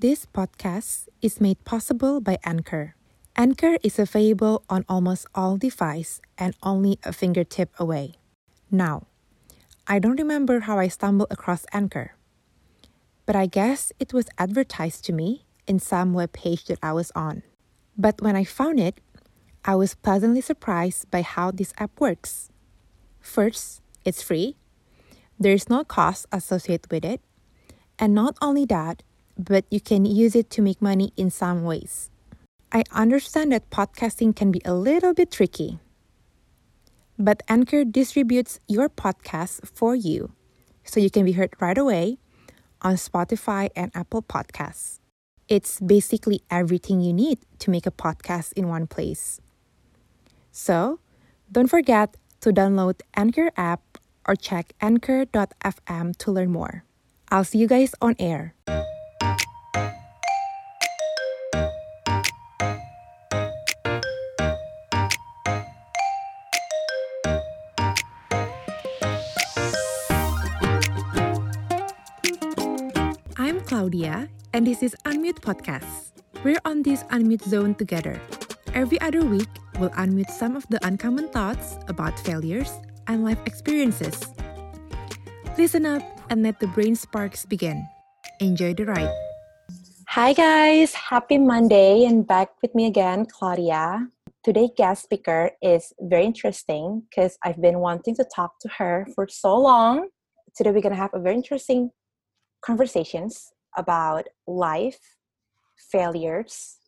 This podcast is made possible by Anchor. Anchor is available on almost all devices and only a fingertip away. Now, I don't remember how I stumbled across Anchor, but I guess it was advertised to me in some web page that I was on. But when I found it, I was pleasantly surprised by how this app works. First, it's free. There's no cost associated with it. And not only that, but you can use it to make money in some ways. I understand that podcasting can be a little bit tricky. But Anchor distributes your podcast for you so you can be heard right away on Spotify and Apple Podcasts. It's basically everything you need to make a podcast in one place. So, don't forget to download Anchor app or check anchor.fm to learn more. I'll see you guys on air. Claudia, and this is Unmute Podcast. We're on this unmute zone together. Every other week, we'll unmute some of the uncommon thoughts about failures and life experiences. Listen up and let the brain sparks begin. Enjoy the ride. Hi, guys. Happy Monday, and back with me again, Claudia. Today's guest speaker is very interesting because I've been wanting to talk to her for so long. Today, we're going to have a very interesting conversations about life, failures,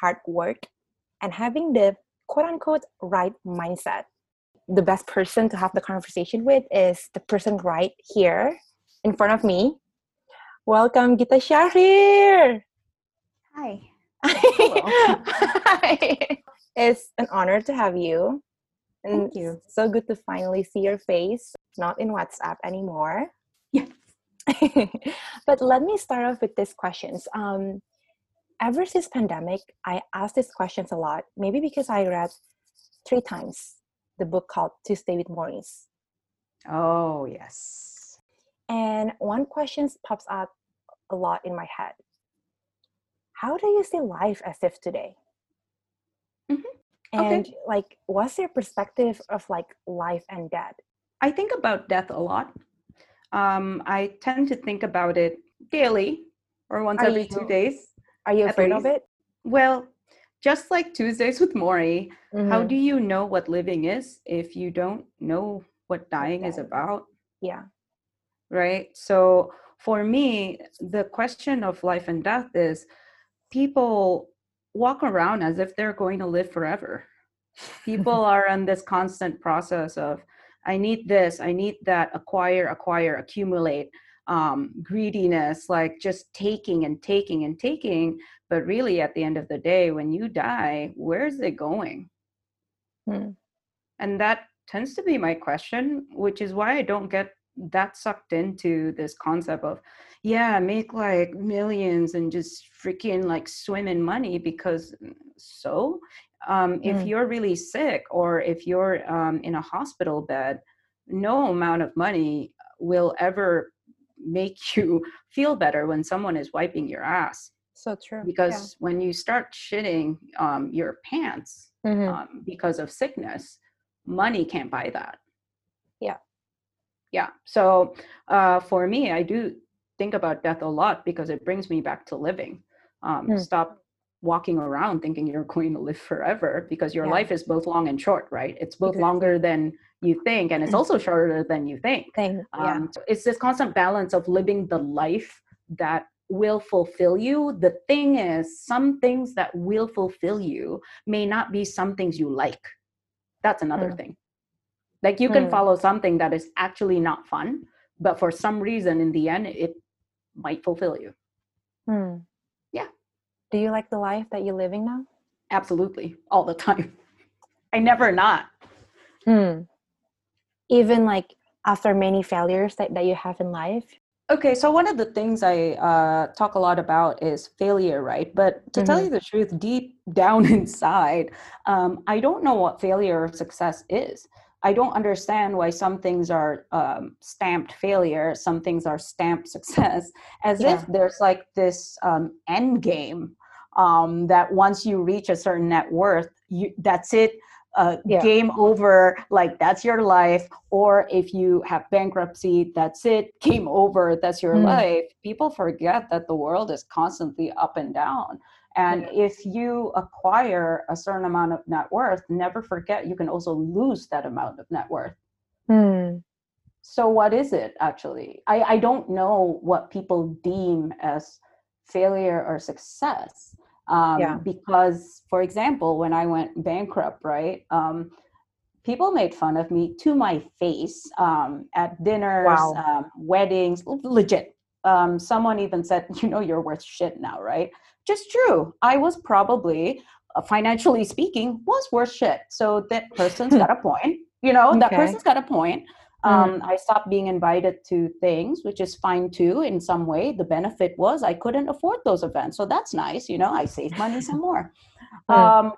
hard work, and having the quote unquote right mindset. The best person to have the conversation with is the person right here in front of me. Welcome, Gita Sjahrir. Hi. Hi. It's an honor to have you. And Thank you. So good to finally see your face, not in WhatsApp anymore. But let me start off with these questions. Um, ever since pandemic, I ask these questions a lot. Maybe because I read three times the book called Tuesday with Maurice. Oh, yes. And one question pops up a lot in my head. How do you see life as if today? Mhm. Okay. And like, what's your perspective of like life and death? I think about death a lot. Um, I tend to think about it daily or once Are every you- two days. Are you afraid of it? Well, just like Tuesdays with Morrie, how Mhm. do you know what living is if you don't know what dying is about? Yeah. right? So for me, the question of life and death is people walk around as if they're going to live forever. People are in this constant process of, I need this, I need that, acquire, acquire, accumulate, um, greediness, like just taking and taking and taking. But really, at the end of the day, when you die, where's it going? Hmm. And that tends to be my question, which is why I don't get that sucked into this concept of, yeah, make like millions and just freaking like swim in money because mm, so um, if Mm. you're really sick or if you're um, in a hospital bed, no amount of money will ever make you feel better when someone is wiping your ass So true. because when you start shitting um, your pants Yeah. Mhm. um, because of sickness money can't buy that Yeah. yeah so uh, for me i do think about death a lot because it brings me back to living um, Hmm. stop walking around thinking you're going to live forever because your Yeah. life is both long and short right it's both Exactly. longer than you think and it's also shorter than you think Thing. Yeah. um, so it's this constant balance of living the life that will fulfill you. The thing is, some things that will fulfill you may not be some things you like. That's another Mm. thing. Like you can Mm. follow something that is actually not fun, but for some reason in the end, it might fulfill you. Hmm. Do you like the life that you're living now? Absolutely, all the time. I never not. Hmm. Even like after many failures that, that you have in life? Okay, so one of the things I uh, talk a lot about is failure, right? But to tell Mhm. you the truth, deep down inside, um, I don't know what failure or success is. I don't understand why some things are um, stamped failure, some things are stamped success, as yeah. if there's like this um, end game um, that once you reach a certain net worth, you, that's it. Uh, yeah. game over like that's your life or if you have bankruptcy that's it game over that's your mm. life people forget that the world is constantly up and down and yeah. if you acquire a certain amount of net worth, never forget you can also lose that amount of net worth. Mm. So, what is it actually? I, I don't know what people deem as failure or success. Um, yeah. Because, for example, when I went bankrupt, right? Um, people made fun of me to my face um, at dinners, wow. um, weddings, legit. Um, someone even said, "You know, you're worth shit now, right?" Just true. I was probably, uh, financially speaking, was worth shit. So that person's got a point. You know, okay. that person's got a point. Um, mm. I stopped being invited to things, which is fine too. In some way, the benefit was I couldn't afford those events, so that's nice. You know, I saved money some more. Mm. Um,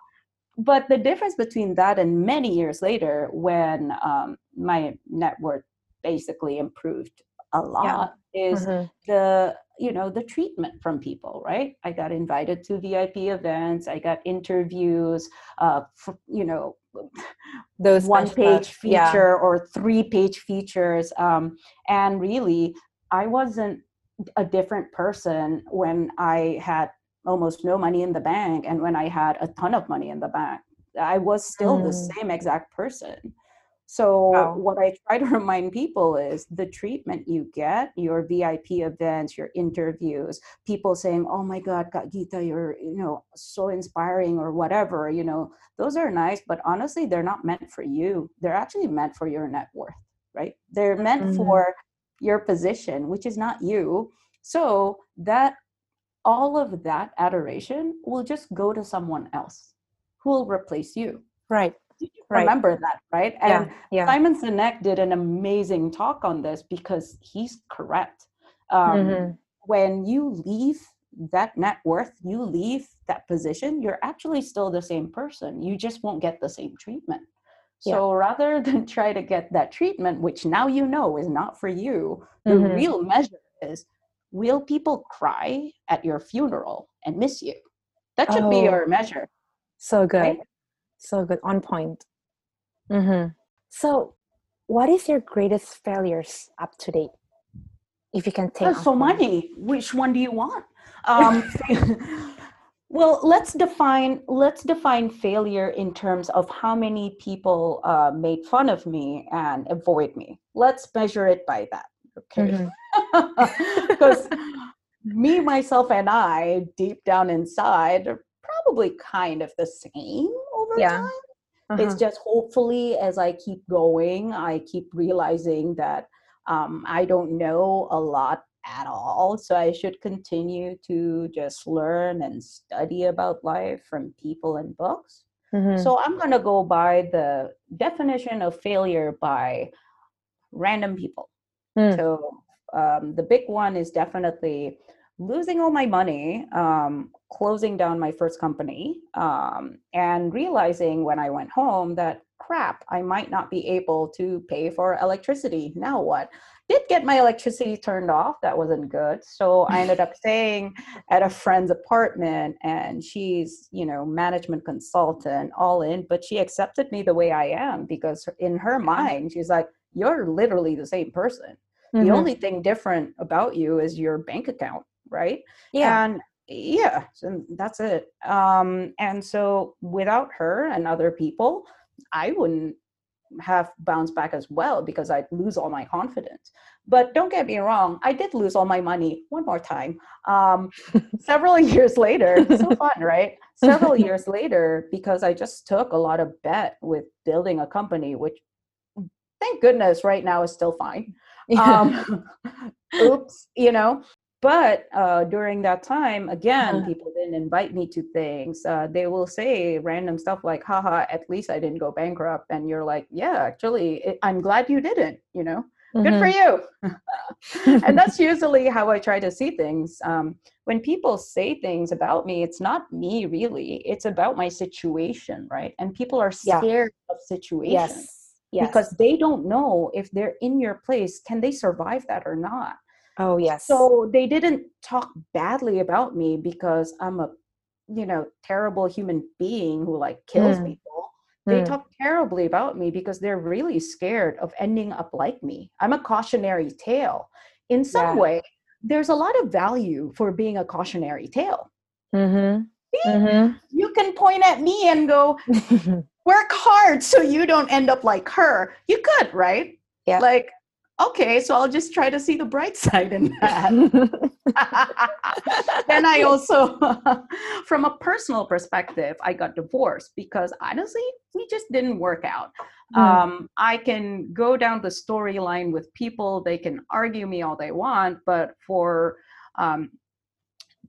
but the difference between that and many years later, when um, my net worth basically improved a lot, yeah. is mm-hmm. the you know the treatment from people right i got invited to vip events i got interviews uh for, you know those one page feature yeah. or three page features um and really i wasn't a different person when i had almost no money in the bank and when i had a ton of money in the bank i was still mm. the same exact person so wow. what I try to remind people is the treatment you get, your VIP events, your interviews, people saying, "Oh my God, Gita, you're you know so inspiring" or whatever. You know, those are nice, but honestly, they're not meant for you. They're actually meant for your net worth, right? They're meant mm-hmm. for your position, which is not you. So that all of that adoration will just go to someone else who will replace you. Right right. remember that, right? And yeah, yeah. Simon Sinek did an amazing talk on this because he's correct. Um, mm-hmm. When you leave that net worth, you leave that position, you're actually still the same person. You just won't get the same treatment. So yeah. rather than try to get that treatment, which now you know is not for you, the mm-hmm. real measure is will people cry at your funeral and miss you? That should oh, be your measure. So good. Right? So good. On point. Mm-hmm. So, what is your greatest failures up to date? If you can take There's so many. Which one do you want? Um, well, let's define let's define failure in terms of how many people uh, made fun of me and avoid me. Let's measure it by that. Okay, because mm-hmm. me, myself, and I, deep down inside, are probably kind of the same over yeah. time uh-huh. it's just hopefully as i keep going i keep realizing that um, i don't know a lot at all so i should continue to just learn and study about life from people and books mm-hmm. so i'm going to go by the definition of failure by random people mm. so um, the big one is definitely losing all my money, um, closing down my first company, um, and realizing when I went home that crap, I might not be able to pay for electricity. Now what? Did get my electricity turned off. That wasn't good. So I ended up staying at a friend's apartment, and she's, you know, management consultant, all in, but she accepted me the way I am because in her mind, she's like, you're literally the same person. Mm-hmm. The only thing different about you is your bank account right? Yeah. And yeah and that's it. Um and so without her and other people i wouldn't have bounced back as well because i'd lose all my confidence. But don't get me wrong i did lose all my money one more time. Um several years later so fun right? Several years later because i just took a lot of bet with building a company which thank goodness right now is still fine. Um oops you know but uh, during that time again uh-huh. people didn't invite me to things uh, they will say random stuff like haha at least i didn't go bankrupt and you're like yeah actually it, i'm glad you didn't you know mm-hmm. good for mm-hmm. you and that's usually how i try to see things um, when people say things about me it's not me really it's about my situation right and people are scared yeah. of situations yes Yes. because they don't know if they're in your place can they survive that or not oh yes. so they didn't talk badly about me because i'm a you know terrible human being who like kills Mm. people they Mm. talk terribly about me because they're really scared of ending up like me i'm a cautionary tale in some Yeah. way there's a lot of value for being a cautionary tale mm-hmm. See? Mm-hmm. you can point at me and go work hard so you don't end up like her you could right Yeah. like okay so i'll just try to see the bright side in that then I also, from a personal perspective, I got divorced because honestly, we just didn't work out. Mm. Um, I can go down the storyline with people, they can argue me all they want, but for um,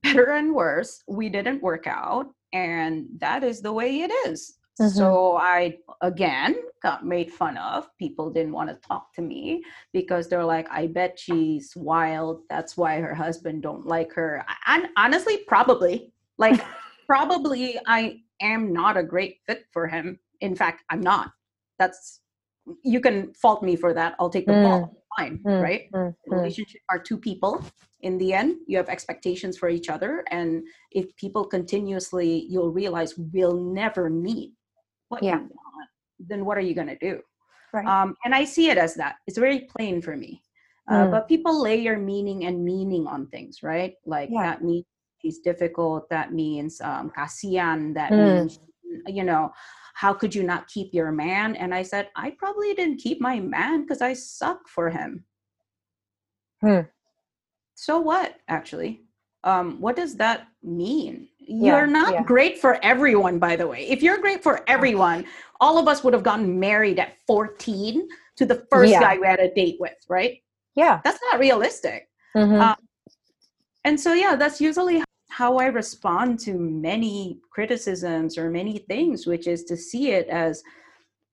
better and worse, we didn't work out. And that is the way it is. Mhm. So I, again, got made fun of. People didn't want to talk to me because they're like, I bet she's wild. That's why her husband don't like her. And honestly, probably. Like, probably I am not a great fit for him. In fact, I'm not. That's you can fault me for that. I'll take the Mm. fault. Fine, Mm, right? mm, mm. relationship are two people in the end you have expectations for each other and if people continuously you'll realize we'll never meet what Yeah. you want then what are you going to do Right. um, and i see it as that it's very plain for me uh, Mm. but people layer meaning and meaning on things right like Yeah. that means she's difficult that means um, kasian that Mm. means you know how could you not keep your man and i said i probably didn't keep my man because i suck for him Hmm. so what actually um what does that mean Yeah, you're not yeah. great for everyone by the way if you're great for everyone all of us would have gotten married at 14 to the first Yeah. guy we had a date with right Yeah. that's not realistic Mhm. Uh, and so yeah that's usually how i respond to many criticisms or many things which is to see it as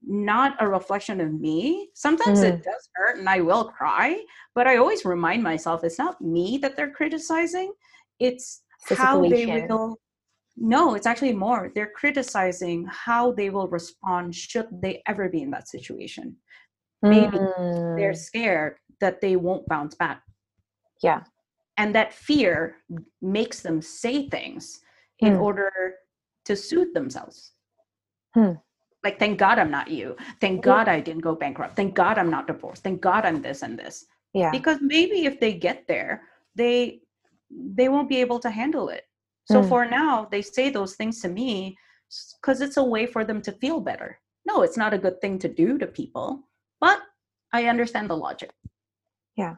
not a reflection of me sometimes Mm-hmm. it does hurt and i will cry but i always remind myself it's not me that they're criticizing it's The how they will no it's actually more they're criticizing how they will respond should they ever be in that situation maybe they're Mm. scared that they won't bounce back Yeah. and that fear makes them say things in Hmm. order to soothe themselves Hmm. like thank god i'm not you thank god i didn't go bankrupt thank god i'm not divorced thank god i'm this and this Yeah. because maybe if they get there they they won't be able to handle it so Mm. for now they say those things to me because it's a way for them to feel better no it's not a good thing to do to people but i understand the logic Yeah.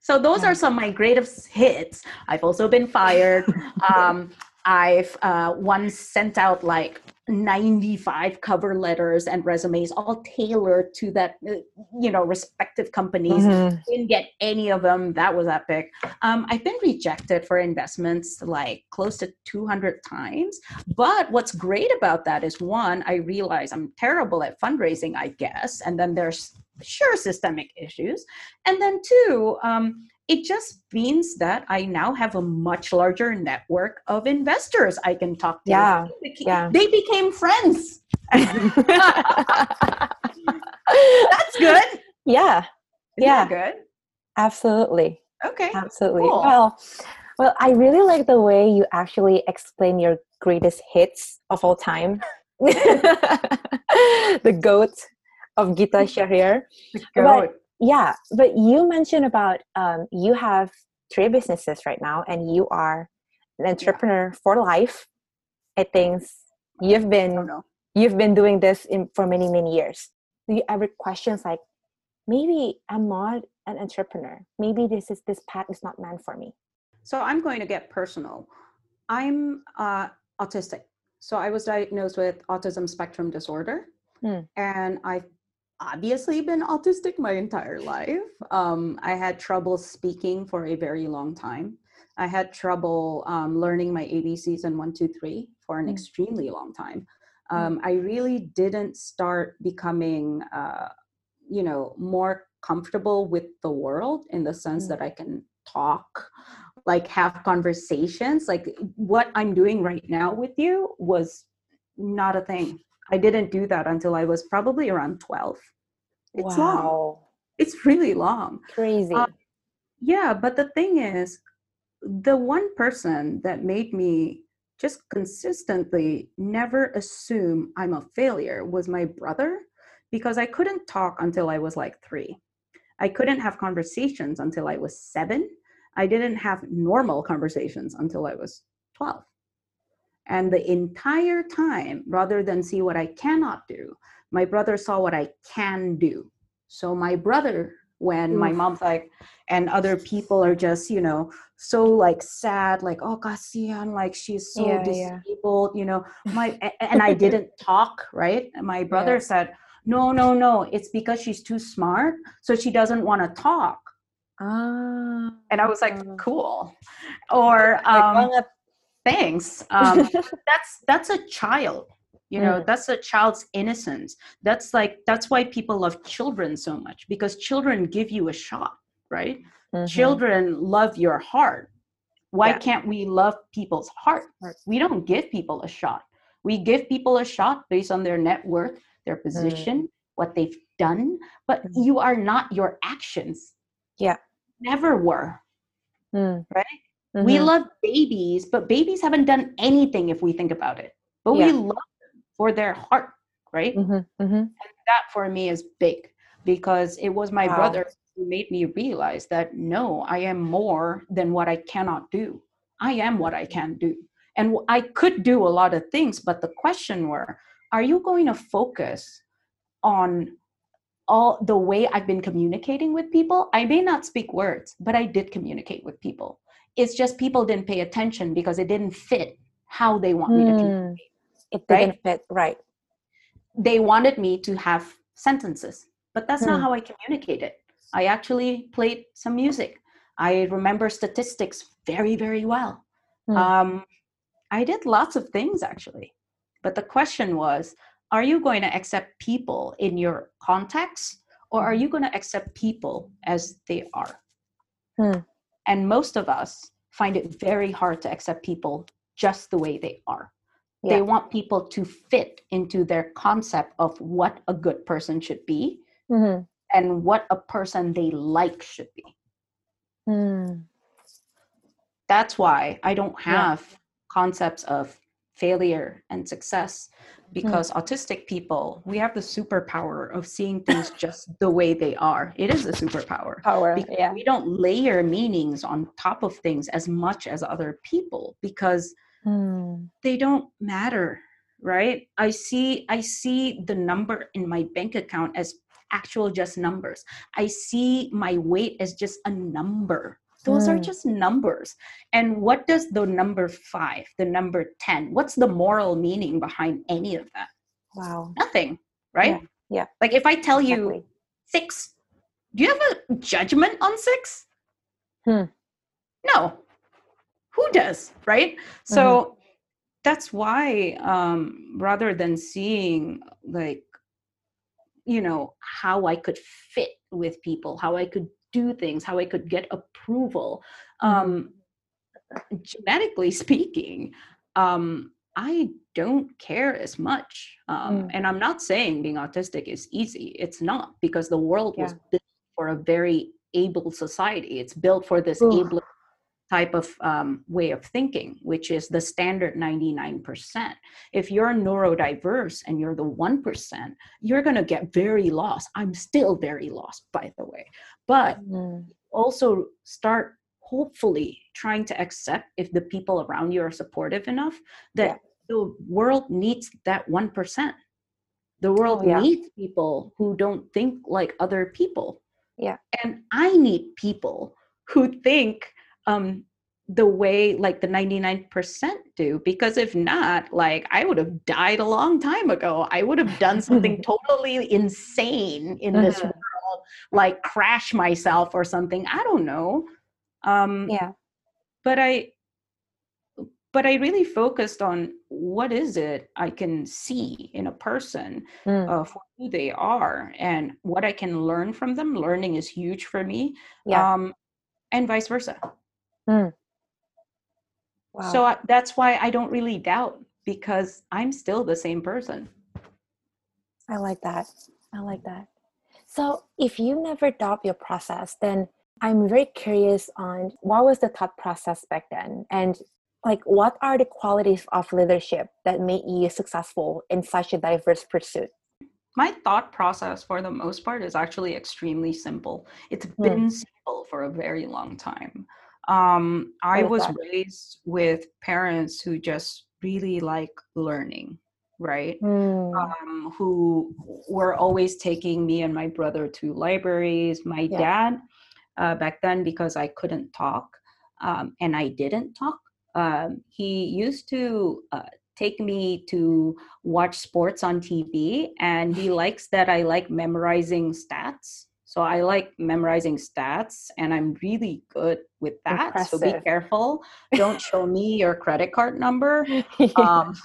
so those Yeah. are some of my greatest hits i've also been fired um, i've uh, once sent out like 95 cover letters and resumes all tailored to that uh, you know respective companies. Mhm. didn't get any of them. That was epic. Um, i've been rejected for investments like close to 200 times. But what's great about that is one i realize i'm terrible at fundraising i guess and then there's sure systemic issues. And then two um, it just means that i now have a much larger network of investors i can talk to Yeah, They beca- yeah. they became friends that's good yeah. Isn't Yeah. that good Absolutely. okay Absolutely. Cool. Well, well, I really like the way you actually explain your greatest hits of all time. the goat of Gita Sjahrir. Go. But- Yeah, but you mentioned about um, you have three businesses right now, and you are an entrepreneur for life. I think you've been you've been doing this in, for many many years. Do you ever questions like, maybe I'm not an entrepreneur. Maybe this is this path is not meant for me. So I'm going to get personal. I'm uh, autistic. So I was diagnosed with autism spectrum disorder, Hmm. and I've obviously been autistic my entire life. Um, I had trouble speaking for a very long time. I had trouble um, learning my ABCs and one, two, three for an Hmm. extremely long time. Hmm. Um, I really didn't start becoming, uh, you know, more comfortable with the world in the sense Hmm. that I can talk, like have conversations. Like what I'm doing right now with you was not a thing. I didn't do that until I was probably around 12. It's wow. long. It's really long. Crazy. Uh, yeah, but the thing is, the one person that made me just consistently never assume I'm a failure was my brother because I couldn't talk until I was like three. I couldn't have conversations until I was seven. I didn't have normal conversations until I was 12. And the entire time, rather than see what I cannot do, my brother saw what I can do. So my brother, when my mom's like, and other people are just, you know, so like sad, like, oh Kasian, like she's so yeah, disabled, yeah. you know. My and I didn't talk, right? And my brother yeah. said, No, no, no, it's because she's too smart, so she doesn't want to talk. Ah. And I was like, cool. Or um, thanks. Um, that's that's a child you know mm. that's a child's innocence that's like that's why people love children so much because children give you a shot right mm-hmm. children love your heart why yeah. can't we love people's heart we don't give people a shot we give people a shot based on their net worth their mm. position mm. what they've done but mm. you are not your actions yeah never were mm. right mm-hmm. we love babies but babies haven't done anything if we think about it but yeah. we love them for their heart, right? Mm-hmm, mm-hmm. And that for me is big because it was my wow. brother who made me realize that no, I am more than what I cannot do. I am what I can do. And I could do a lot of things, but the question were, are you going to focus on all the way I've been communicating with people? I may not speak words, but I did communicate with people. It's just people didn't pay attention because it didn't fit how they want mm. me to hmm. communicate it didn't right? fit right they wanted me to have sentences but that's not hmm. how i communicated i actually played some music i remember statistics very very well hmm. um, i did lots of things actually but the question was are you going to accept people in your context or are you going to accept people as they are hmm. And most of us find it very hard to accept people just the way they are yeah. They want people to fit into their concept of what a good person should be mm-hmm. and what a person they like should be. Mm. That's why I don't have yeah. concepts of failure and success because mm. autistic people we have the superpower of seeing things just the way they are. It is a superpower power yeah. we don't layer meanings on top of things as much as other people because Hmm. they don't matter right? I see i see the number in my bank account as actual just numbers. I see my weight as just a number those are hmm. just numbers and what does the number 5 the number 10 what's the moral meaning behind any of that wow nothing right yeah, yeah. like if i tell exactly. you 6 do you have a judgment on 6 hmm. no who does right so mm-hmm. that's why um rather than seeing like you know how i could fit with people how i could do things how i could get approval um mm-hmm. genetically speaking um i don't care as much um mm. and i'm not saying being autistic is easy it's not because the world yeah. was built for a very able society it's built for this able type of um, way of thinking, which is the standard 99%. If you're neurodiverse and you're the 1%, you're going to get very lost. I'm still very lost, by the way. But mm. also start hopefully trying to accept if the people around you are supportive enough that yeah. the world needs that 1%. The world oh, yeah. needs people who don't think like other people. Yeah. And I need people who think um, the way like the 99% do because if not like i would have died a long time ago i would have done something totally insane in this uh-huh. world like crash myself or something i don't know um yeah but i but i really focused on what is it i can see in a person mm. uh, for who they are and what i can learn from them learning is huge for me yeah. um and vice versa mm. Wow. So I, that's why I don't really doubt because I'm still the same person. I like that. I like that. So, if you never doubt your process, then I'm very curious on what was the thought process back then, and like what are the qualities of leadership that made you successful in such a diverse pursuit? My thought process, for the most part, is actually extremely simple. It's been mm. simple for a very long time. Um, I was that? raised with parents who just really like learning right mm. um, who were always taking me and my brother to libraries my yeah. dad uh, back then because i couldn't talk um, and i didn't talk um, he used to uh, take me to watch sports on tv and he likes that i like memorizing stats so I like memorizing stats and I'm really good with that. Impressive. So be careful. Don't show me your credit card number. Um,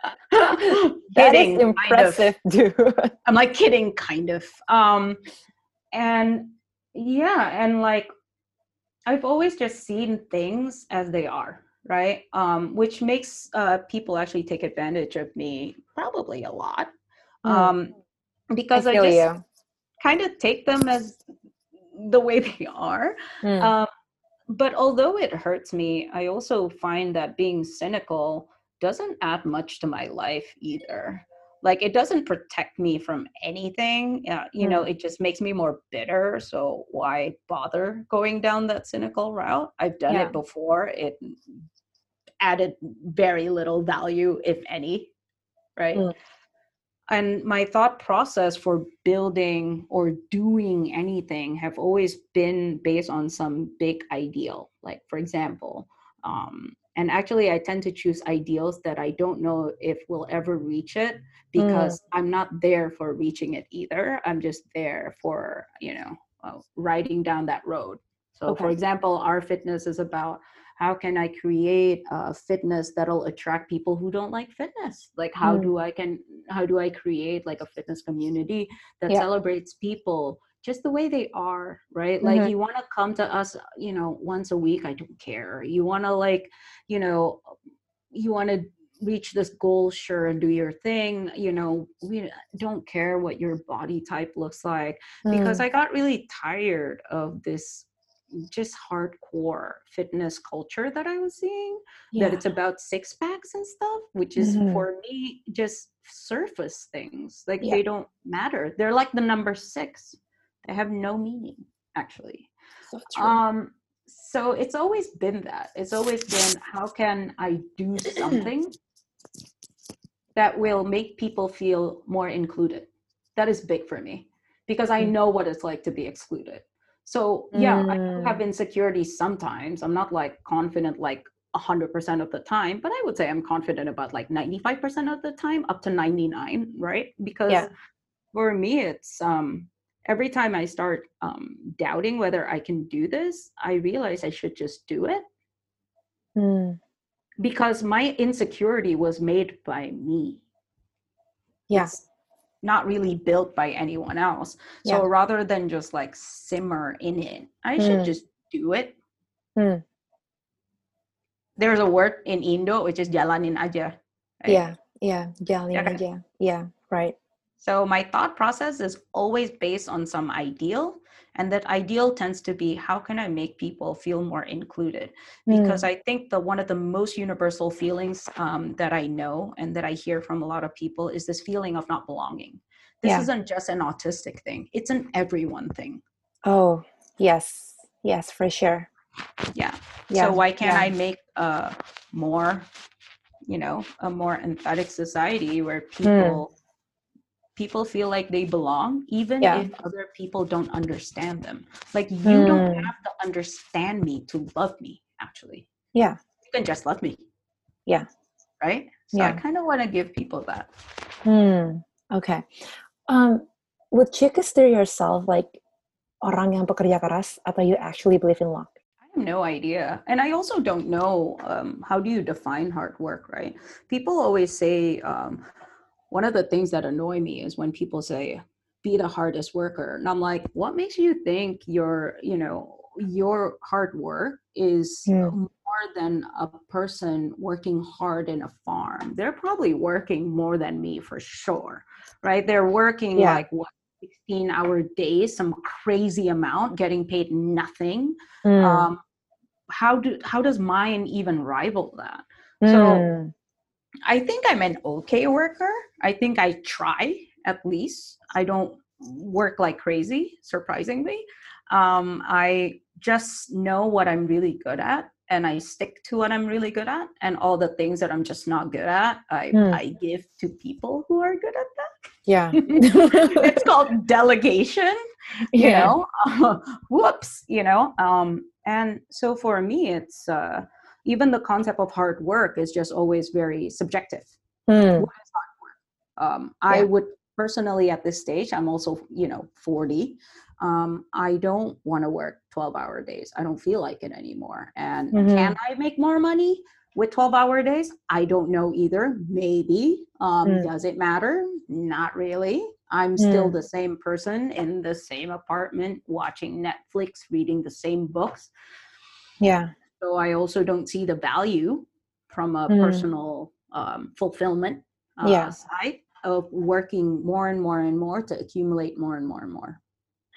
that is impressive, kind of. dude. I'm like kidding, kind of. Um, and yeah, and like I've always just seen things as they are, right? Um, which makes uh, people actually take advantage of me probably a lot. Mm. Um, because I, I just you kind of take them as the way they are. Mm. Um, but although it hurts me, I also find that being cynical doesn't add much to my life either. Like it doesn't protect me from anything. Uh, you mm. know, it just makes me more bitter. So why bother going down that cynical route? I've done yeah. it before. It added very little value, if any. Right. Mm and my thought process for building or doing anything have always been based on some big ideal like for example um, and actually i tend to choose ideals that i don't know if we'll ever reach it because mm. i'm not there for reaching it either i'm just there for you know uh, riding down that road so okay. for example our fitness is about how can i create a fitness that'll attract people who don't like fitness like how mm. do i can how do i create like a fitness community that yeah. celebrates people just the way they are right mm-hmm. like you want to come to us you know once a week i don't care you want to like you know you want to reach this goal sure and do your thing you know we don't care what your body type looks like mm. because i got really tired of this just hardcore fitness culture that I was seeing. Yeah. That it's about six packs and stuff, which is mm-hmm. for me just surface things. Like yeah. they don't matter. They're like the number six. They have no meaning actually. So um so it's always been that. It's always been how can I do something that will make people feel more included. That is big for me because I mm. know what it's like to be excluded so yeah, mm. I have insecurities sometimes. I'm not like confident like 100% of the time, but I would say I'm confident about like 95% of the time up to 99, right? Because yeah. for me it's um every time I start um doubting whether I can do this, I realize I should just do it. Mm. Because my insecurity was made by me. Yes. Yeah not really built by anyone else. So yeah. rather than just like simmer in it, I mm. should just do it. Mm. There's a word in Indo which is jalanin aja. Right? Yeah, yeah, jalanin aja. Yeah, right. So my thought process is always based on some ideal and that ideal tends to be how can i make people feel more included because mm. i think the one of the most universal feelings um, that i know and that i hear from a lot of people is this feeling of not belonging this yeah. isn't just an autistic thing it's an everyone thing oh yes yes for sure yeah, yeah. so why can't yeah. i make a more you know a more empathetic society where people mm people feel like they belong even yeah. if other people don't understand them like you mm. don't hmm. have to understand me to love me actually yeah you can just love me yeah right so yeah. i kind of want to give people that hmm okay um would you consider yourself like orang yang pekerja keras atau you actually believe in luck I have no idea. And I also don't know um, how do you define hard work, right? People always say, um, one of the things that annoy me is when people say be the hardest worker and i'm like what makes you think your you know your hard work is more than a person working hard in a farm. They're probably working more than me for sure, right? They're working Yeah. like what 16 hour days, some crazy amount, getting paid nothing. Mm, Um, how do how does mine even rival that? So mm, I think I'm an okay worker. I think I try at least. I don't work like crazy, surprisingly. Um, I just know what I'm really good at and I stick to what I'm really good at. And all the things that I'm just not good at, I, Hmm. I give to people who are good at that. yeah. it's called delegation you yeah. know whoops you know um and so for me it's uh even the concept of hard work is just always very subjective. Mm, what is hard work? Um i would personally at this stage i'm also you know 40 um i don't want to work 12 hour days. I don't feel like it anymore. And Mhm. can i make more money with 12 hour days? I don't know either. Maybe. Um Mm. does it matter? Not really. I'm still Mm. the same person in the same apartment watching netflix reading the same books. Yeah. So i also don't see the value from a Mm. personal um, fulfillment uh, Yeah. side of working more and more and more to accumulate more and more and more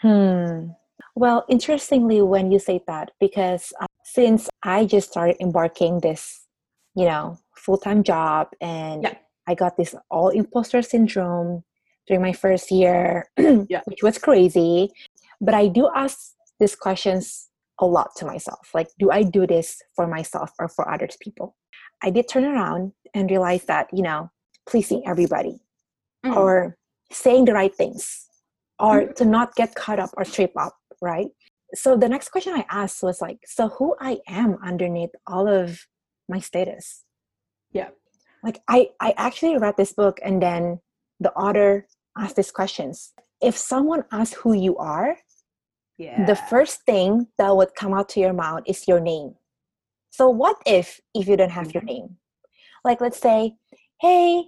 Hmm. Well, interestingly, when you say that, because uh, since I just started embarking this, you know, full time job, and Yeah. I got this all imposter syndrome during my first year, Yeah. which was crazy. But I do ask these questions a lot to myself like, do I do this for myself or for others people? I did turn around and realize that, you know, pleasing everybody Mm. or saying the right things or to not get caught up or trip up right so the next question i asked was like so who i am underneath all of my status Yeah. like i i actually read this book and then the author asked these questions if someone asks who you are yeah. the first thing that would come out to your mouth is your name. So what if if you don't have your name? Like let's say hey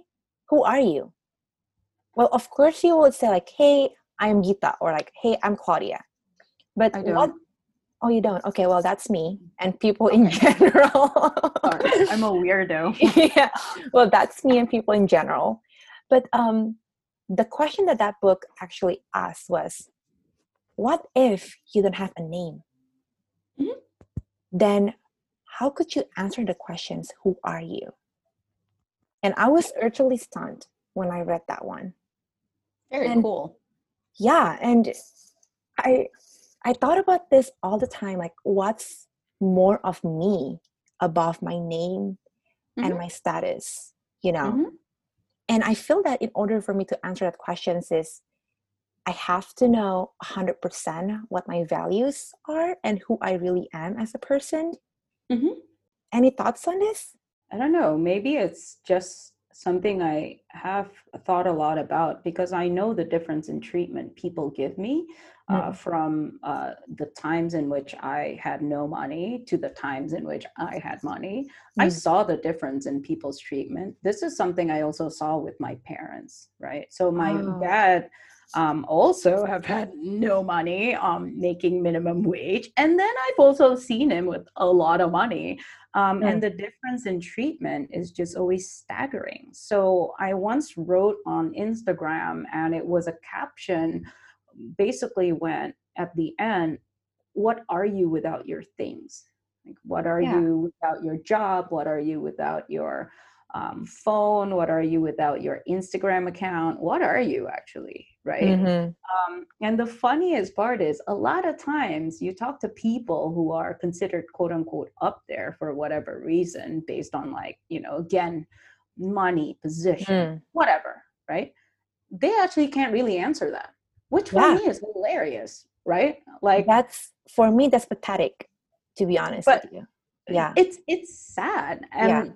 who are you? Well of course you would say like hey i'm gita or like hey i'm claudia. But what oh you don't? Okay well that's me and people in general. Sorry, i'm a weirdo. Yeah. Well that's me and people in general. But um the question that that book actually asked was what if you don't have a name Mhm. then how could you answer the questions who are you and i was utterly stunned when i read that one very And- cool yeah and i i thought about this all the time like what's more of me above my name and Mhm. my status you know Mhm. and i feel that in order for me to answer that questions is i have to know 100% what my values are and who i really am as a person Mhm. any thoughts on this I don't know. Maybe it's just something I have thought a lot about because I know the difference in treatment people give me uh, Mm. from uh, the times in which I had no money to the times in which I had money. I Mm. saw the difference in people's treatment. This is something I also saw with my parents, right? So my Oh. dad um, also have had no money, um, making minimum wage, and then I've also seen him with a lot of money. Um, Mm. And the difference in treatment is just always staggering. So I once wrote on Instagram, and it was a caption basically went at the end, What are you without your things? Like, what are Yeah. you without your job? What are you without your um, phone? What are you without your Instagram account? What are you actually? Right. Mhm. Um, and the funniest part is a lot of times you talk to people who are considered quote unquote up there for whatever reason, based on like, you know, again, money, position, Mm. whatever, right? They actually can't really answer that, which for Yeah. me is hilarious, right? Like, that's for me that's pathetic to be honest But- with you yeah it's it's sad and Yeah.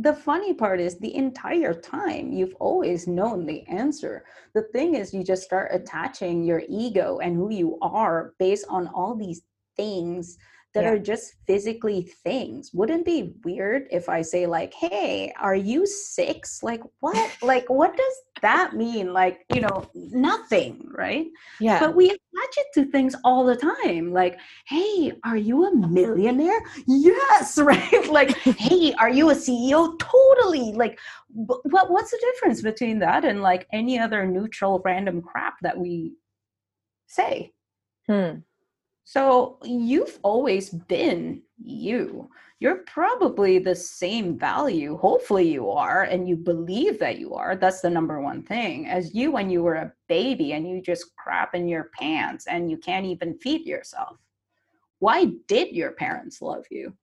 The funny part is the entire time you've always known the answer. The thing is you just start attaching your ego and who you are based on all these things that Yeah. are just physically things wouldn't it be weird if i say like hey are you six like what like what does that mean? Like, you know, nothing, right? Yeah. But we attach it to things all the time. Like, hey, are you a millionaire? Yes, right? like, hey, are you a CEO? Totally. Like, what what's the difference between that and like any other neutral random crap that we say? Hmm. So you've always been you. You're probably the same value. Hopefully, you are, and you believe that you are. That's the number one thing. As you when you were a baby and you just crap in your pants and you can't even feed yourself. Why did your parents love you?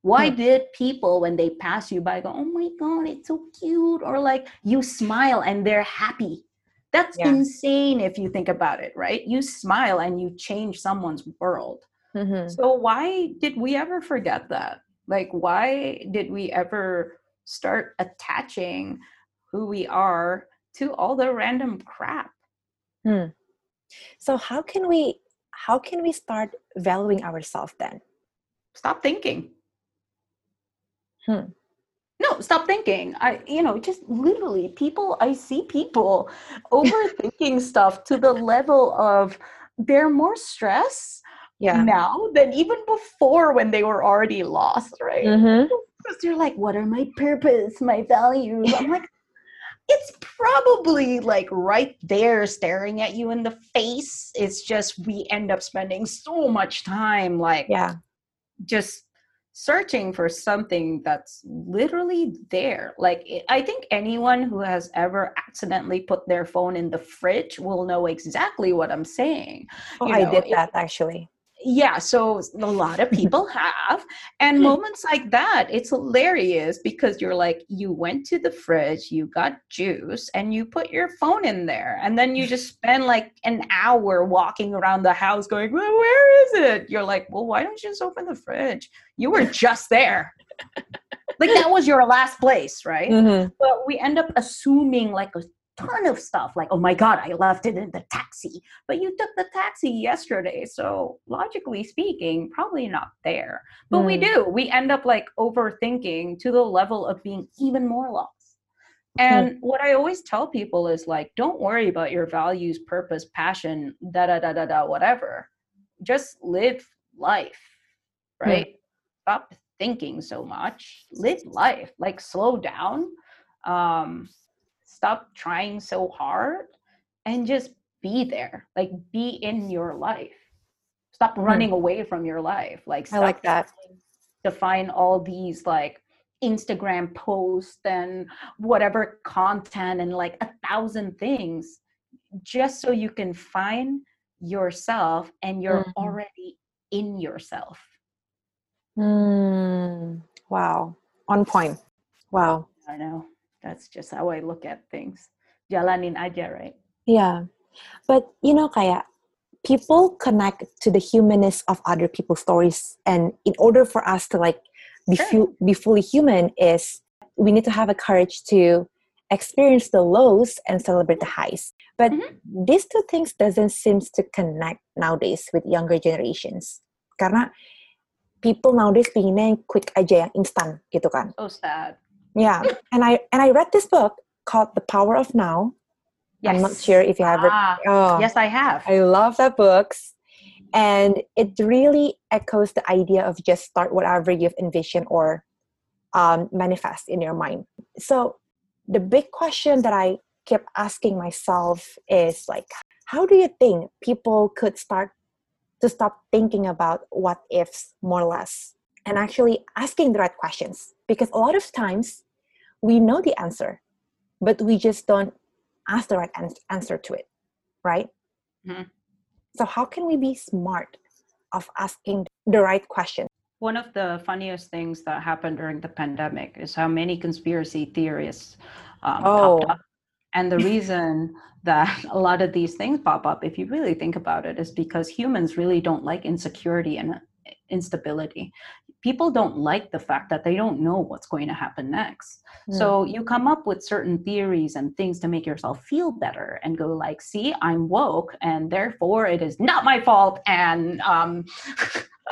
Why Hmm. did people, when they pass you by, go, oh my God, it's so cute? Or like you smile and they're happy. That's Yeah. insane if you think about it, right? You smile and you change someone's world. Mhm. So why did we ever forget that? Like, why did we ever start attaching who we are to all the random crap? So how can we how can we start valuing ourselves then? Stop thinking. Hmm. No, stop thinking. I, you know, just literally people, I see people overthinking stuff to the level of they're more stressed Yeah. now than even before when they were already lost, right? mm-hmm. because they're like, what are my purpose, my values? I'm like, it's probably like right there staring at you in the face. It's just we end up spending so much time like Yeah. just searching for something that's literally there. Like it- I think anyone who has ever accidentally put their phone in the fridge will know exactly what I'm saying Oh, You I know, did it- that actually. Yeah so a lot of people have and moments like that it's hilarious because you're like you went to the fridge you got juice and you put your phone in there and then you just spend like an hour walking around the house going well, where is it? You're like well why don't you just open the fridge? You were just there. Like that was your last place right? Mhm. but we end up assuming like a ton of stuff like oh my god i left it in the taxi. But you took the taxi yesterday so logically speaking probably not there. But we Mm. do. We end up like overthinking to the level of being even more lost. And what i always tell people is like don't worry about your values purpose passion da da da da da whatever. Just live life right? Stop thinking so much. Live life. Like slow down. Um stop trying so hard and just be there like be in your life stop running away from your life like Hmm. I like stop that. find all these like instagram posts and whatever content and like a thousand things just so you can find yourself and you're Mhm. already in yourself Mm. Wow. On point. Wow. I know. That's just how I look at things. Jalanin aja, right? Yeah. But you know, Kaya, people connect to the humanness of other people's stories. And in order for us to like be, Sure. fu- be fully human is we need to have a courage to experience the lows and celebrate the highs. But Mhm. these two things doesn't seem to connect nowadays with younger generations. Karena people nowadays pinginnya yang quick aja, yang instan gitu kan. So sad. Yeah. and I and I read this book called The Power of Now. I'm not sure if you have it. Ah, Oh, yes, I have. I love that books. And it really echoes the idea of just start whatever you've envisioned or um, manifest in your mind. So the big question that I kept asking myself is like, how do you think people could start to stop thinking about what ifs more or less and actually asking the right questions? Because a lot of times we know the answer, but we just don't ask the right answer to it, right? Mhm. So, how can we be smart of asking the right question? One of the funniest things that happened during the pandemic is how many conspiracy theorists um, popped Oh. up. And the reason that a lot of these things pop up, if you really think about it, is because humans really don't like insecurity and instability. People don't like the fact that they don't know what's going to happen next. Hmm. So you come up with certain theories and things to make yourself feel better and go like, see, I'm woke and therefore it is not my fault and um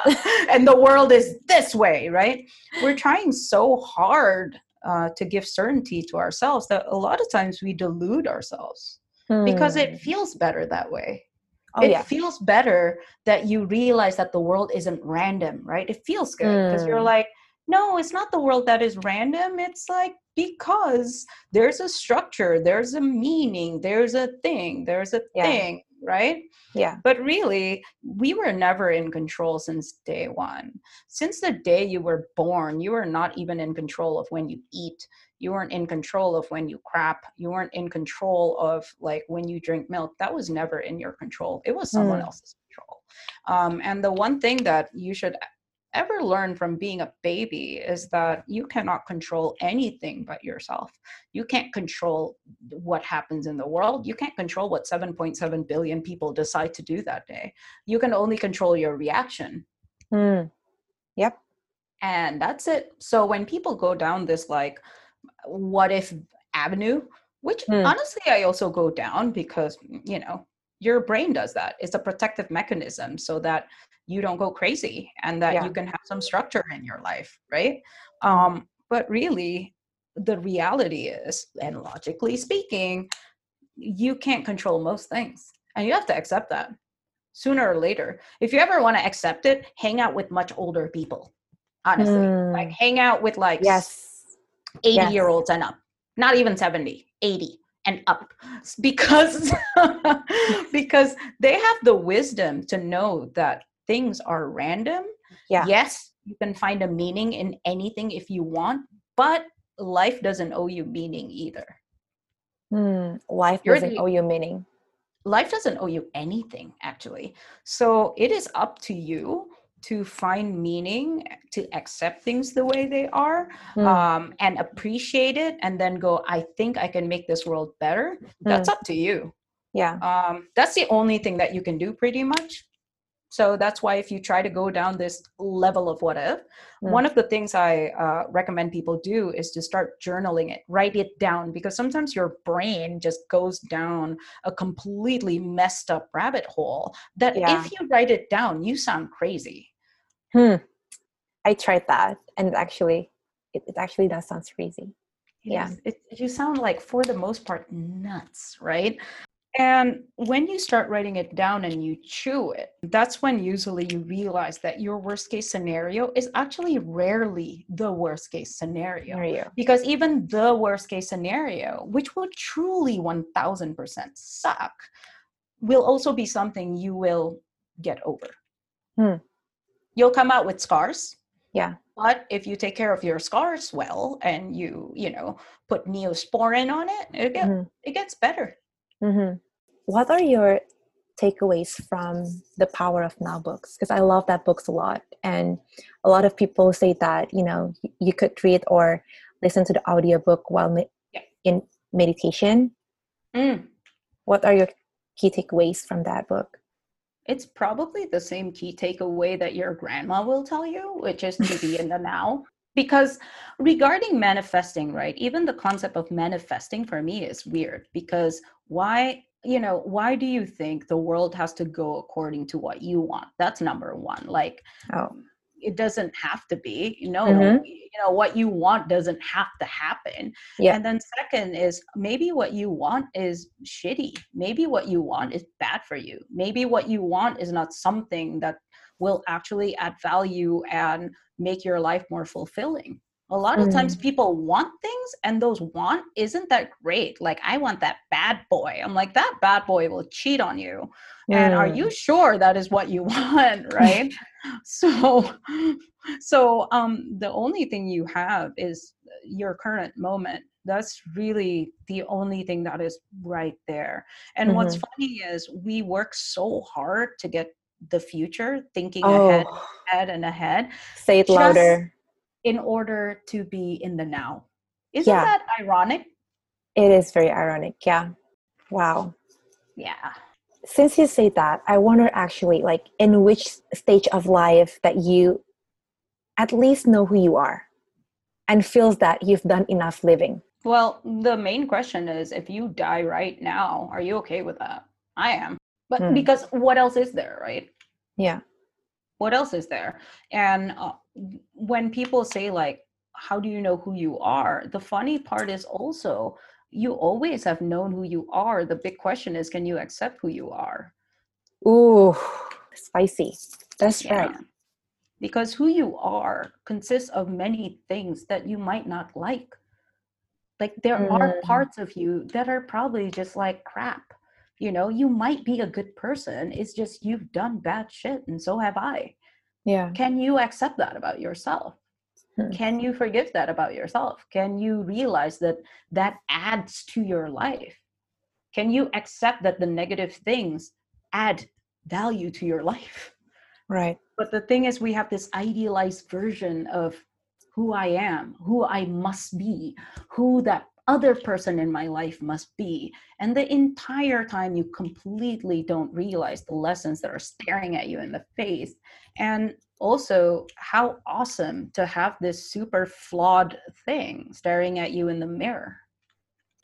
and the world is this way, right? We're trying so hard uh, to give certainty to ourselves that a lot of times we delude ourselves because it feels better that way Oh it yeah. feels better that you realize that the world isn't random right it feels good because you're Mm. like no it's not the world that is random it's like because there's a structure there's a meaning there's a thing there's a Yeah. thing right Yeah. but really we were never in control since day one since the day you were born you were not even in control of when you eat you weren't in control of when you crap you weren't in control of like when you drink milk that was never in your control it was someone Mm. else's control um, and the one thing that you should ever learn from being a baby is that you cannot control anything but yourself you can't control what happens in the world you can't control what 7.7 billion people decide to do that day you can only control your reaction Mm. Yep. and that's it so when people go down this like what if avenue which Hmm. honestly i also go down because you know your brain does that it's a protective mechanism so that you don't go crazy and that Yeah. you can have some structure in your life right um but really the reality is and logically speaking you can't control most things and you have to accept that sooner or later if you ever want to accept it hang out with much older people honestly like Mm. hang out with like Yes. 80 Yes. year olds and up not even 70 80 and up because because they have the wisdom to know that things are random Yeah. yes you can find a meaning in anything if you want but life doesn't owe you meaning either Mm. Life You're doesn't the- owe you meaning. life doesn't owe you anything actually so it is up to you to find meaning to accept things the way they are Mm. um, and appreciate it and then go i think i can make this world better that's Mm. up to you yeah. um, that's the only thing that you can do pretty much so that's why if you try to go down this level of what if Mm. one of the things i uh, recommend people do is to start journaling it write it down because sometimes your brain just goes down a completely messed up rabbit hole that Yeah. if you write it down you sound crazy Hmm. I tried that, and it actually, it, it actually does sound crazy. It Yeah. It, you sound like, for the most part, nuts, right? And when you start writing it down and you chew it, that's when usually you realize that your worst case scenario is actually rarely the worst case scenario. Here. Because even the worst case scenario, which will truly 1000% suck, will also be something you will get over. Hmm. You'll come out with scars, Yeah. but if you take care of your scars well and you, you know, put neosporin on it, it, get, Mhm. it gets better. hmm What are your takeaways from the Power of Now books? Because I love that books a lot, and a lot of people say that you know you could read or listen to the audiobook while me- Yeah. in meditation. Mm. What are your key takeaways from that book? It's probably the same key takeaway that your grandma will tell you, which is to be in the now. Because regarding manifesting, right, even the concept of manifesting for me is weird because why, you know, why do you think the world has to go according to what you want? That's number one. Like, Oh, it doesn't have to be, you know, Mhm. you know, what you want doesn't have to happen. Yeah. And then second is maybe what you want is shitty. Maybe what you want is bad for you. Maybe what you want is not something that will actually add value and make your life more fulfilling. A lot of times Mm. people want things and those want isn't that great. Like I want that bad boy. I'm like that bad boy will cheat on you. And are Mm. you sure that is what you want, right? so so um the only thing you have is your current moment that's really the only thing that is right there and what's Mm-hmm. funny is we work so hard to get the future thinking ahead Oh, ahead and ahead say it Just- louder. In order to be in the now isn't Yeah. that ironic It is very ironic. Yeah. Wow. yeah Since you say that, I wonder actually, like, in which stage of life that you at least know who you are and feels that you've done enough living. well the main question is if you die right now are you okay with that i am but Hmm. because what else is there right Yeah. what else is there and uh, when people say like how do you know who you are? The funny part is also you always have known who you are. The big question is can you accept who you are? Ooh spicy. That's yeah. right. Because who you are consists of many things that you might not like. Like there mm. are parts of you that are probably just like crap you know? You might be a good person it's just you've done bad shit and so have i yeah. Can you accept that about yourself? Hmm. can you forgive that about yourself? Can you realize that that adds to your life? Can you accept that the negative things add value to your life? Right. But the thing is we have this idealized version of who i am who i must be who that other person in my life must be. And the entire time you completely don't realize the lessons that are staring at you in the face. And also how awesome to have this super flawed thing staring at you in the mirror.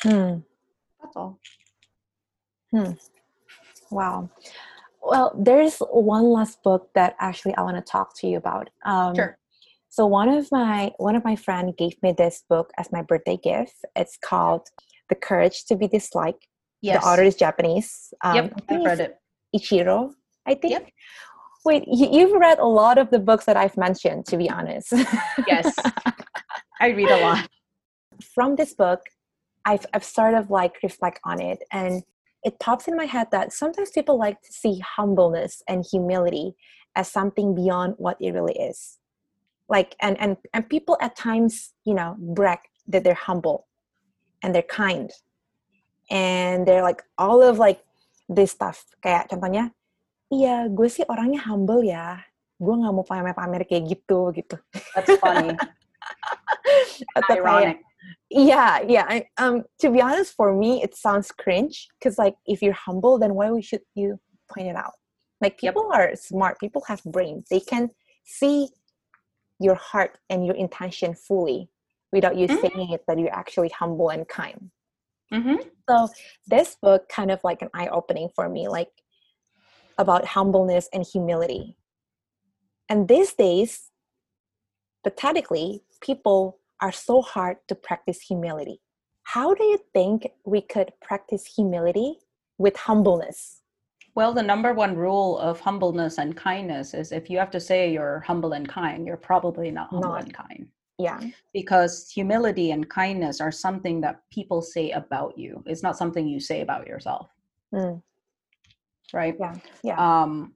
Hmm. that's all. Hmm. wow. Well there's one last book that actually i want to talk to you about. Um, sure so one of my one of my friend gave me this book as my birthday gift. It's called The Courage to Be Disliked. Yes. The author is Japanese. Um, yep, I've read it. Ichiro, I think. Yep. Wait, you've read a lot of the books that I've mentioned, to be honest. yes, I read a lot. From this book, I've I've sort of like reflect on it, and it pops in my head that sometimes people like to see humbleness and humility as something beyond what it really is like and and and people at times you know brag that they're humble and they're kind. And they're like all of like this stuff. Kayak contohnya iya gue sih orangnya humble ya. Gue nggak mau pamer-pamer kayak gitu gitu. That's funny. Atau kayak yeah yeah I, um to be honest for me it sounds cringe because like if you're humble then why should you point it out? Like people yep. are smart. People have brains. They can see your heart and your intention fully without you mm-hmm. saying it that you're actually humble and kind mm-hmm. so this book kind of like an eye-opening for me like about humbleness and humility and these days pathetically people are so hard to practice humility how do you think we could practice humility with humbleness well, the number one rule of humbleness and kindness is if you have to say you're humble and kind, you're probably not humble not. and kind. Yeah. Because humility and kindness are something that people say about you. It's not something you say about yourself. Mm. Right? Yeah. Yeah. Um,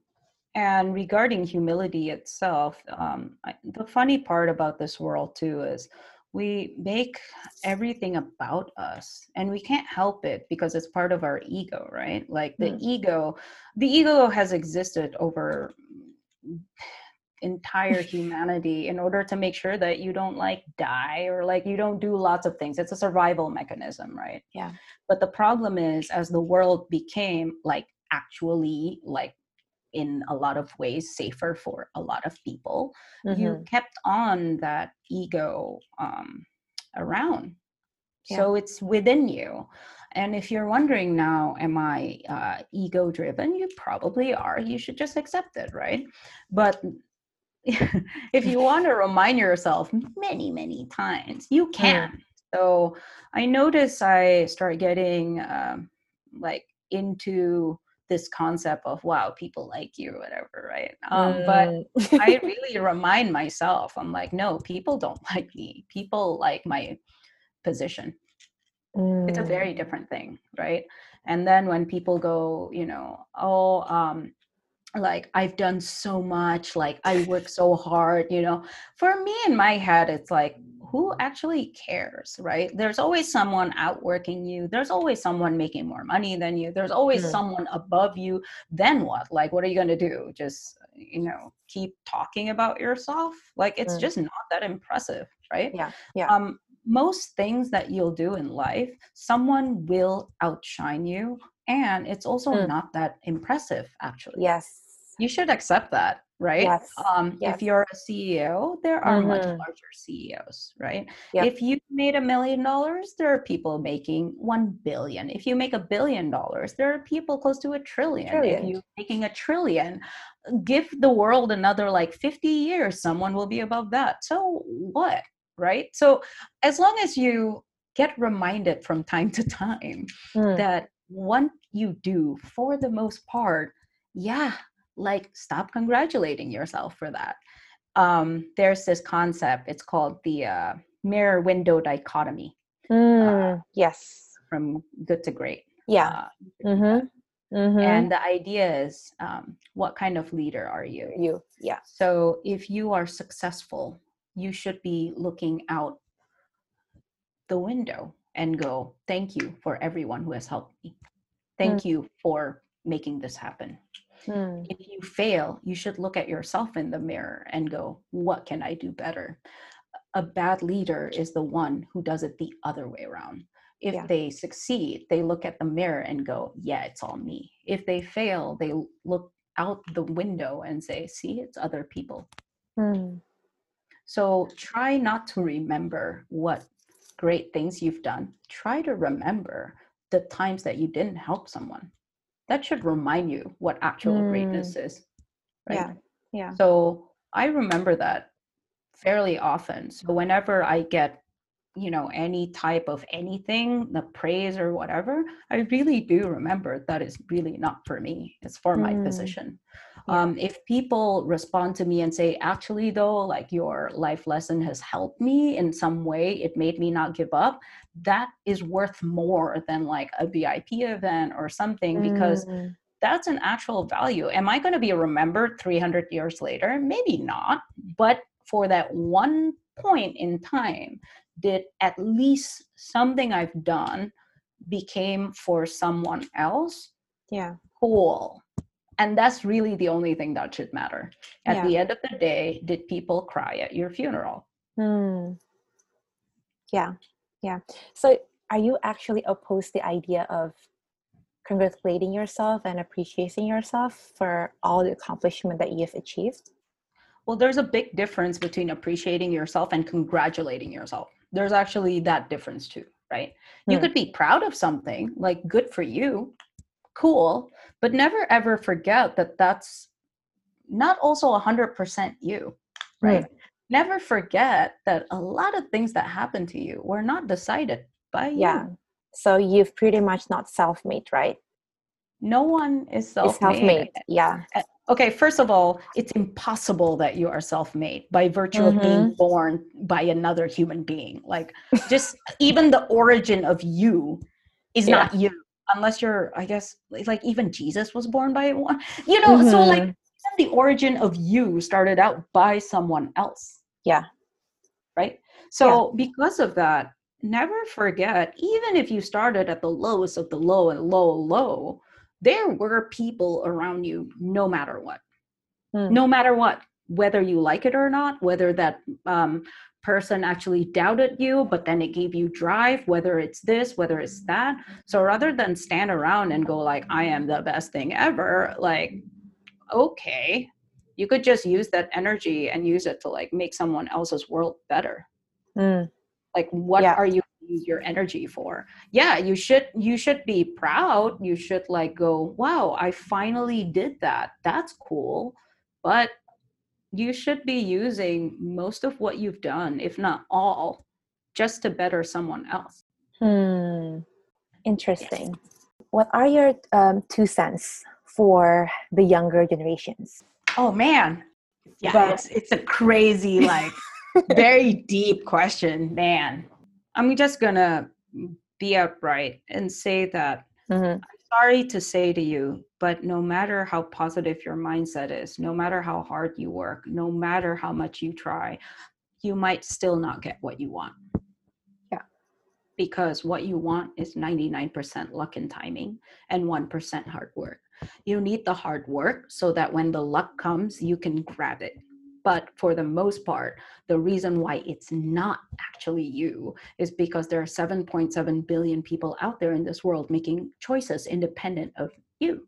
and regarding humility itself, um, I, the funny part about this world too is we make everything about us and we can't help it because it's part of our ego right? Like the mm. ego the ego has existed over entire humanity in order to make sure that you don't like die or like you don't do lots of things. It's a survival mechanism right? Yeah. But the problem is as the world became like actually like in a lot of ways safer for a lot of people. Mm-hmm. you kept on that ego um, around. Yeah. so it's within you. And if you're wondering now am i uh, ego driven you probably are. You should just accept it right? But if you want to remind yourself many many times you can. Mm. so i notice i start getting um, like into this concept of wow people like you or whatever right um, mm. but i really remind myself i'm like no people don't like me people like my position mm. it's a very mm. different thing right and then when people go you know oh um like i've done so much like i work so hard you know for me in my head it's like who actually cares right? There's always someone outworking you. There's always someone making more money than you. There's always mm. someone above you. Then what? Like what are you going to do? Just you know keep talking about yourself? Like it's mm. just not that impressive right? Yeah yeah. Um most things that you'll do in life someone will outshine you and it's also mm. not that impressive actually. Yes you should accept that right yes. um yes. if you're a ceo there are mm-hmm. much larger ceos right yep. if you made a million dollars there are people making 1 billion if you make a billion dollars there are people close to a trillion, trillion. if you're making a trillion give the world another like 50 years someone will be above that so what right so as long as you get reminded from time to time Mm. that what you do for the most part yeah like stop congratulating yourself for that um there's this concept it's called the uh, mirror window dichotomy Mm. yes. from good to great Yeah. Uh, Mm-hmm. Mm-hmm. and the idea is um, what kind of leader are you you. Yeah. so if you are successful you should be looking out the window and go thank you for everyone who has helped me thank you for making this happen Mm. if you fail, you should look at yourself in the mirror and go, what can I do better? A bad leader is the one who does it the other way around. If Yeah. they succeed, they look at the mirror and go, yeah, it's all me. If they fail, they look out the window and say, see, it's other people. Mm. So try not to remember what great things you've done. Try to remember the times that you didn't help someone. That should remind you what actual Mm. greatness is. Right? Yeah. Yeah. So I remember that fairly often. So whenever I get, you know, any type of anything, the praise or whatever, I really do remember that is really not for me. It's for my Mm. Yeah. Um, if people respond to me and say, actually, though, like your life lesson has helped me in some way, it made me not give up, that is worth more than like a VIP event or something because Mm. that's an actual value. Am I going to be remembered 300 years later? Maybe not. But for that one point in time, did at least something I've done became for someone else? yeah. Cool. And that's really the only thing that should matter. At Yeah. the end of the day, did people cry at your funeral? Hmm. Yeah, yeah. So, are you actually opposed to the idea of congratulating yourself and appreciating yourself for all the accomplishment that you've achieved? Well, there's a big difference between appreciating yourself and congratulating yourself. There's actually that difference too, right? You Hmm. could be proud of something, like good for you, cool, but never ever forget that that's not also 100% you, right? Hmm. Never forget that a lot of things that happen to you were not decided by you. Yeah. So you've pretty much not self-made, right? No one is self-made. self-made. Yeah. Eh, okay, first of all, it's impossible that you are self-made by virtue of being mm-hmm. born by another human being. Like just even the origin of you is Yeah. not you unless you're I guess like even Jesus was born by one. You know, so like Mhm. even the origin of you started out by someone else. Yeah. Right? So because of that, never forget even if you started at the lowest of the low and low low, there were people around you no matter what Hmm. no matter what whether you like it or not whether that um, person actually doubted you but then it gave you drive whether it's this whether it's that. So rather than stand around and go like i am the best thing ever like okay you could just use that energy and use it to like make someone else's world better. Mm. like what Yeah. are you use your energy for? Yeah you should you should be proud. You should like go wow i finally did that. That's cool. But you should be using most of what you've done if not all just to better someone else Hmm. Interesting. What are your um, two cents for the younger generations? oh man yeah But- it's it's a crazy like very deep question man i'm just gonna be upright and say that Mhm. Sorry to say to you, but no matter how positive your mindset is, no matter how hard you work, no matter how much you try, you might still not get what you want. Yeah. Because what you want is 99% luck and timing and 1% hard work. You need the hard work so that when the luck comes, you can grab it. But for the most part, the reason why it's not actually you is because there are 7.7 billion people out there in this world making choices independent of you.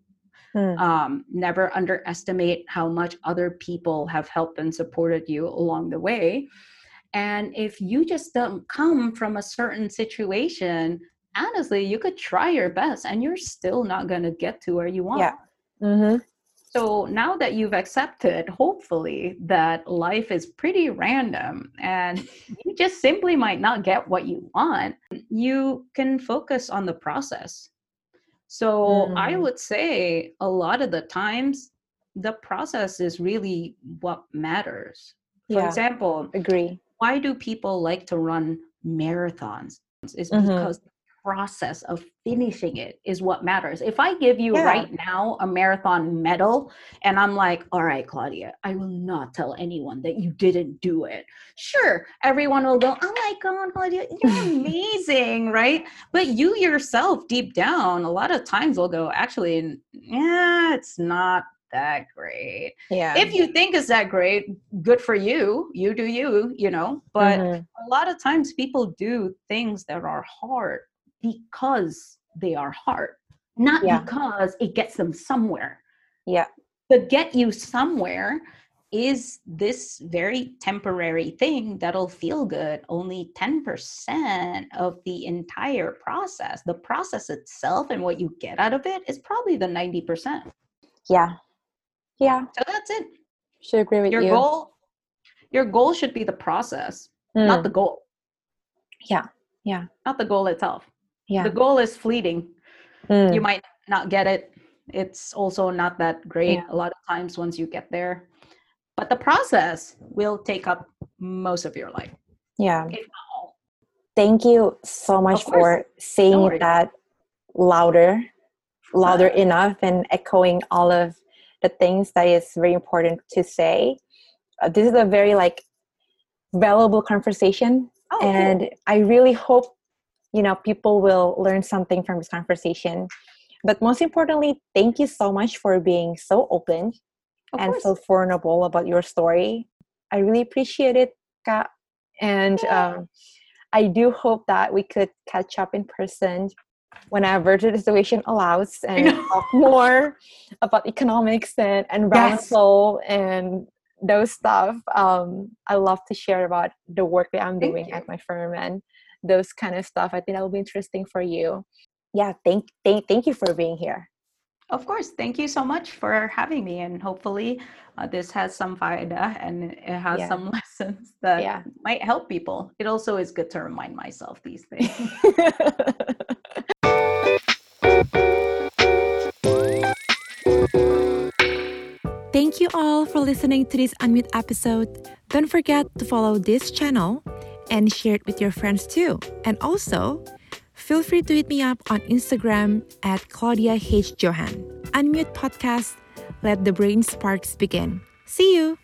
Hmm. Um, never underestimate how much other people have helped and supported you along the way. And if you just don't come from a certain situation, honestly, you could try your best and you're still not going to get to where you want. Yeah. Mm-hmm. So now that you've accepted, hopefully, that life is pretty random and you just simply might not get what you want, you can focus on the process. So mm. I would say a lot of the times, the process is really what matters. For yeah, example, agree. Why do people like to run marathons? Is mm-hmm. because process of finishing it is what matters. If I give you yeah. right now a marathon medal and I'm like, all right, Claudia, I will not tell anyone that you didn't do it. Sure, everyone will go, oh my God, Claudia, you're amazing, right? But you yourself, deep down, a lot of times will go, actually, yeah, it's not that great. Yeah. If you think it's that great, good for you. You do you, you know. But mm-hmm. a lot of times people do things that are hard because they are hard, not yeah. because it gets them somewhere. Yeah. To get you somewhere is this very temporary thing that'll feel good only 10% of the entire process the process itself and what you get out of it is probably the 90% yeah yeah so that's it should agree with your you. goal your goal should be the process mm. not the goal yeah yeah not the goal itself yeah. The goal is fleeting. Mm. you might not get it. It's also not that great yeah. a lot of times once you get there. But the process will take up most of your life yeah. thank you so much for saying that louder louder uh, enough and echoing all of the things that is very important to say. Uh, this is a very like valuable conversation oh, and cool. i really hope you know people will learn something from this conversation but most importantly thank you so much for being so open of and course. so vulnerable about your story i really appreciate it Ka. and um, i do hope that we could catch up in person whenever the situation allows and talk more about economics and environmental yes. and those stuff um, i love to share about the work that i'm doing at my firm and those kind of stuff. I think that will be interesting for you. Yeah thank thank thank you for being here. Of course. Thank you so much for having me and hopefully uh, this has some faida and it has yeah. some lessons that yeah. might help people. It also is good to remind myself these things. Thank you all for listening to this Unmute episode. Don't forget to follow this channel and share it with your friends too. And also, feel free to hit me up on Instagram at Claudia H. Johan. Unmute Podcast. Let the brain sparks begin. See you.